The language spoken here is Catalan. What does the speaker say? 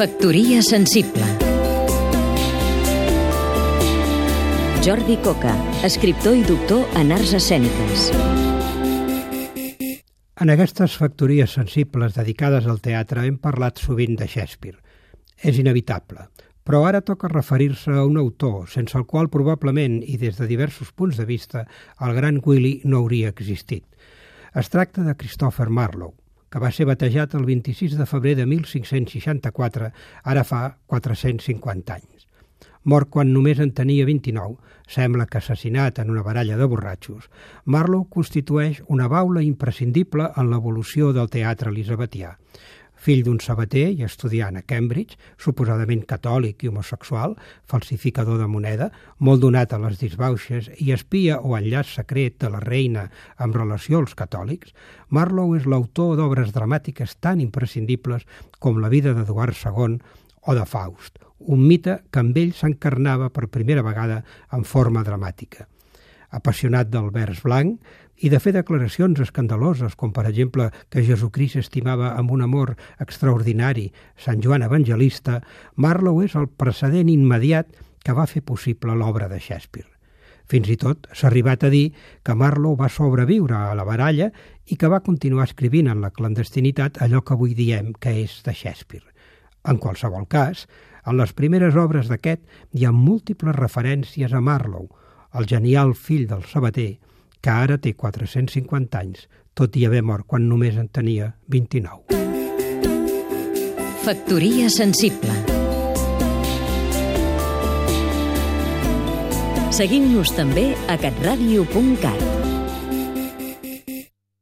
Factoria sensible Jordi Coca, escriptor i doctor en arts escèniques. En aquestes factories sensibles dedicades al teatre hem parlat sovint de Shakespeare. És inevitable, però ara toca referir-se a un autor sense el qual probablement, i des de diversos punts de vista, el gran Willy no hauria existit. Es tracta de Christopher Marlowe, que va ser batejat el 26 de febrer de 1564, ara fa 450 anys. Mort quan només en tenia 29, sembla que assassinat en una baralla de borratxos, Marlowe constitueix una baula imprescindible en l'evolució del teatre elisabetià fill d'un sabater i estudiant a Cambridge, suposadament catòlic i homosexual, falsificador de moneda, molt donat a les disbauxes i espia o enllaç secret de la reina amb relació als catòlics, Marlowe és l'autor d'obres dramàtiques tan imprescindibles com la vida d'Eduard II o de Faust, un mite que amb ell s'encarnava per primera vegada en forma dramàtica apassionat del vers blanc, i de fer declaracions escandaloses, com per exemple que Jesucrist estimava amb un amor extraordinari Sant Joan Evangelista, Marlowe és el precedent immediat que va fer possible l'obra de Shakespeare. Fins i tot s'ha arribat a dir que Marlowe va sobreviure a la baralla i que va continuar escrivint en la clandestinitat allò que avui diem que és de Shakespeare. En qualsevol cas, en les primeres obres d'aquest hi ha múltiples referències a Marlowe, el genial fill del sabater, que ara té 450 anys, tot i haver mort quan només en tenia 29. Factoria sensible Seguim-nos també a catradio.cat